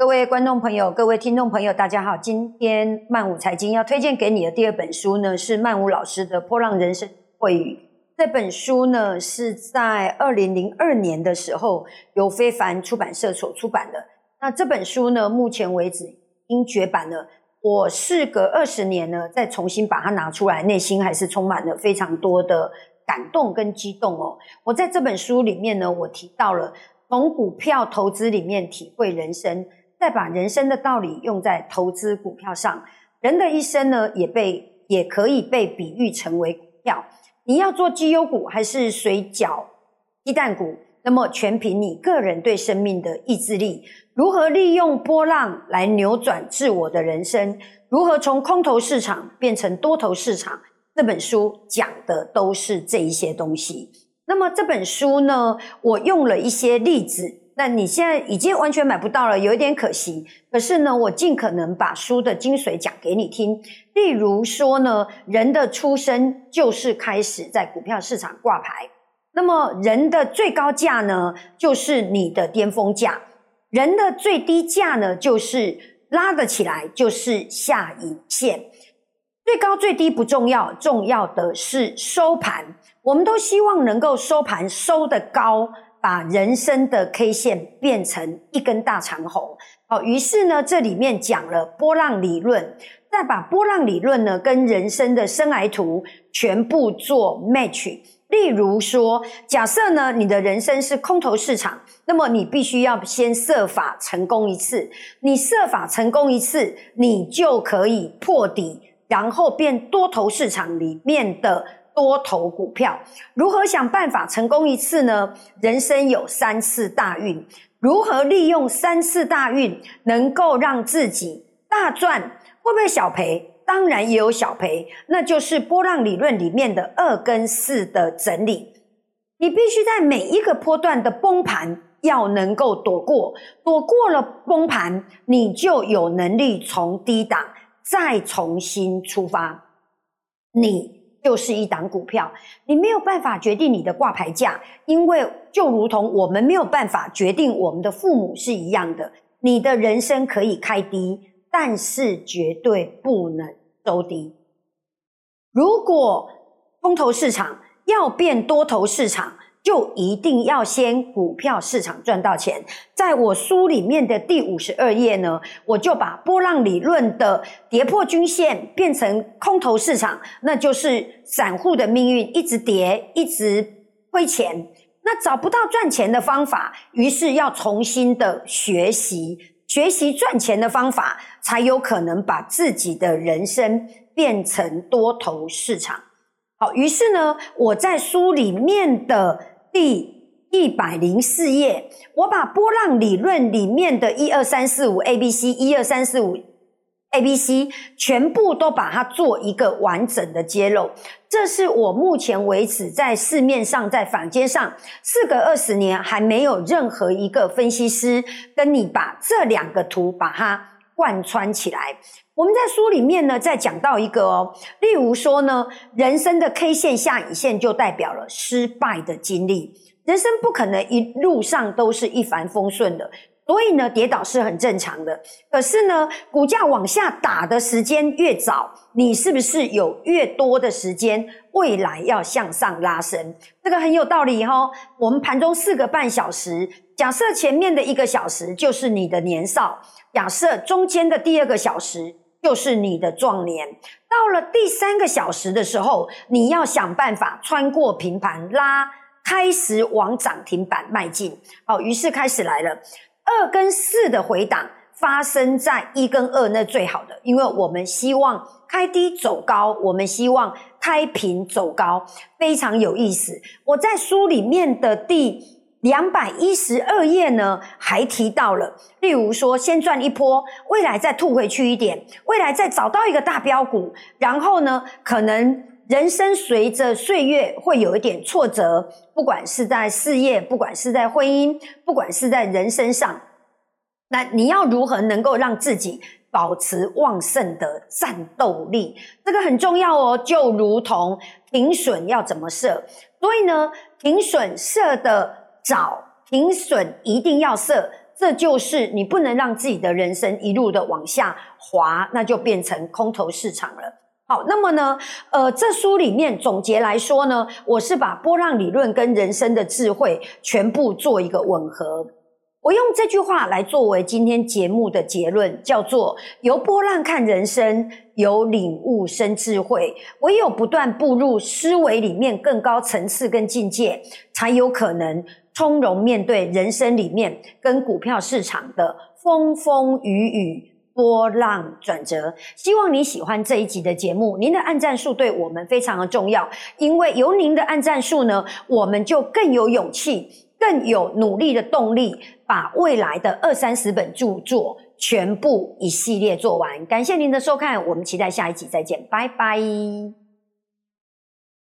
各位观众朋友，各位听众朋友，大家好。今天曼舞财经要推荐给你的第二本书呢，是曼舞老师的《波浪人生会语》。这本书呢，是在二零零二年的时候由非凡出版社所出版的。那这本书呢，目前为止已绝版了。我事隔二十年呢，再重新把它拿出来，内心还是充满了非常多的感动跟激动哦。我在这本书里面呢，我提到了从股票投资里面体会人生。再把人生的道理用在投资股票上，人的一生呢，也被也可以被比喻成为股票。你要做绩优股还是水饺鸡蛋股？那么全凭你个人对生命的意志力。如何利用波浪来扭转自我的人生？如何从空头市场变成多头市场？这本书讲的都是这一些东西。那么这本书呢，我用了一些例子。那你现在已经完全买不到了，有一点可惜。可是呢，我尽可能把书的精髓讲给你听。例如说呢，人的出生就是开始在股票市场挂牌。那么人的最高价呢，就是你的巅峰价；人的最低价呢，就是拉得起来，就是下影线。最高最低不重要，重要的是收盘。我们都希望能够收盘收得高。把人生的 K 线变成一根大长虹，好，于是呢，这里面讲了波浪理论，再把波浪理论呢跟人生的生涯图全部做 match。例如说，假设呢你的人生是空头市场，那么你必须要先设法成功一次，你设法成功一次，你就可以破底，然后变多头市场里面的。多头股票如何想办法成功一次呢？人生有三次大运，如何利用三次大运能够让自己大赚？会不会小赔？当然也有小赔，那就是波浪理论里面的二跟四的整理。你必须在每一个波段的崩盘要能够躲过，躲过了崩盘，你就有能力从低档再重新出发。你。就是一档股票，你没有办法决定你的挂牌价，因为就如同我们没有办法决定我们的父母是一样的。你的人生可以开低，但是绝对不能收低。如果空头市场要变多头市场。就一定要先股票市场赚到钱。在我书里面的第五十二页呢，我就把波浪理论的跌破均线变成空头市场，那就是散户的命运，一直跌，一直亏钱。那找不到赚钱的方法，于是要重新的学习，学习赚钱的方法，才有可能把自己的人生变成多头市场。好，于是呢，我在书里面的。第一百零四页，我把波浪理论里面的一二三四五 A B C 一二三四五 A B C 全部都把它做一个完整的揭露。这是我目前为止在市面上在坊间上，四个二十年还没有任何一个分析师跟你把这两个图把它贯穿起来。我们在书里面呢，在讲到一个哦，例如说呢，人生的 K 线下影线就代表了失败的经历，人生不可能一路上都是一帆风顺的，所以呢，跌倒是很正常的。可是呢，股价往下打的时间越早，你是不是有越多的时间未来要向上拉升？这个很有道理哈。我们盘中四个半小时，假设前面的一个小时就是你的年少，假设中间的第二个小时。就是你的壮年，到了第三个小时的时候，你要想办法穿过平盘拉，开始往涨停板迈进。好，于是开始来了，二跟四的回档发生在一跟二，那最好的，因为我们希望开低走高，我们希望开平走高，非常有意思。我在书里面的第。两百一十二页呢，还提到了，例如说，先赚一波，未来再吐回去一点，未来再找到一个大标股，然后呢，可能人生随着岁月会有一点挫折，不管是在事业，不管是在婚姻，不管是在人身上，那你要如何能够让自己保持旺盛的战斗力？这个很重要哦，就如同停损要怎么设，所以呢，停损设的。早停损一定要设这就是你不能让自己的人生一路的往下滑，那就变成空头市场了。好，那么呢，呃，这书里面总结来说呢，我是把波浪理论跟人生的智慧全部做一个吻合。我用这句话来作为今天节目的结论，叫做由波浪看人生，由领悟生智慧。唯有不断步入思维里面更高层次跟境界，才有可能从容面对人生里面跟股票市场的风风雨雨。波浪转折，希望你喜欢这一集的节目。您的按赞数对我们非常的重要，因为有您的按赞数呢，我们就更有勇气、更有努力的动力，把未来的二三十本著作全部一系列做完。感谢您的收看，我们期待下一集再见，拜拜。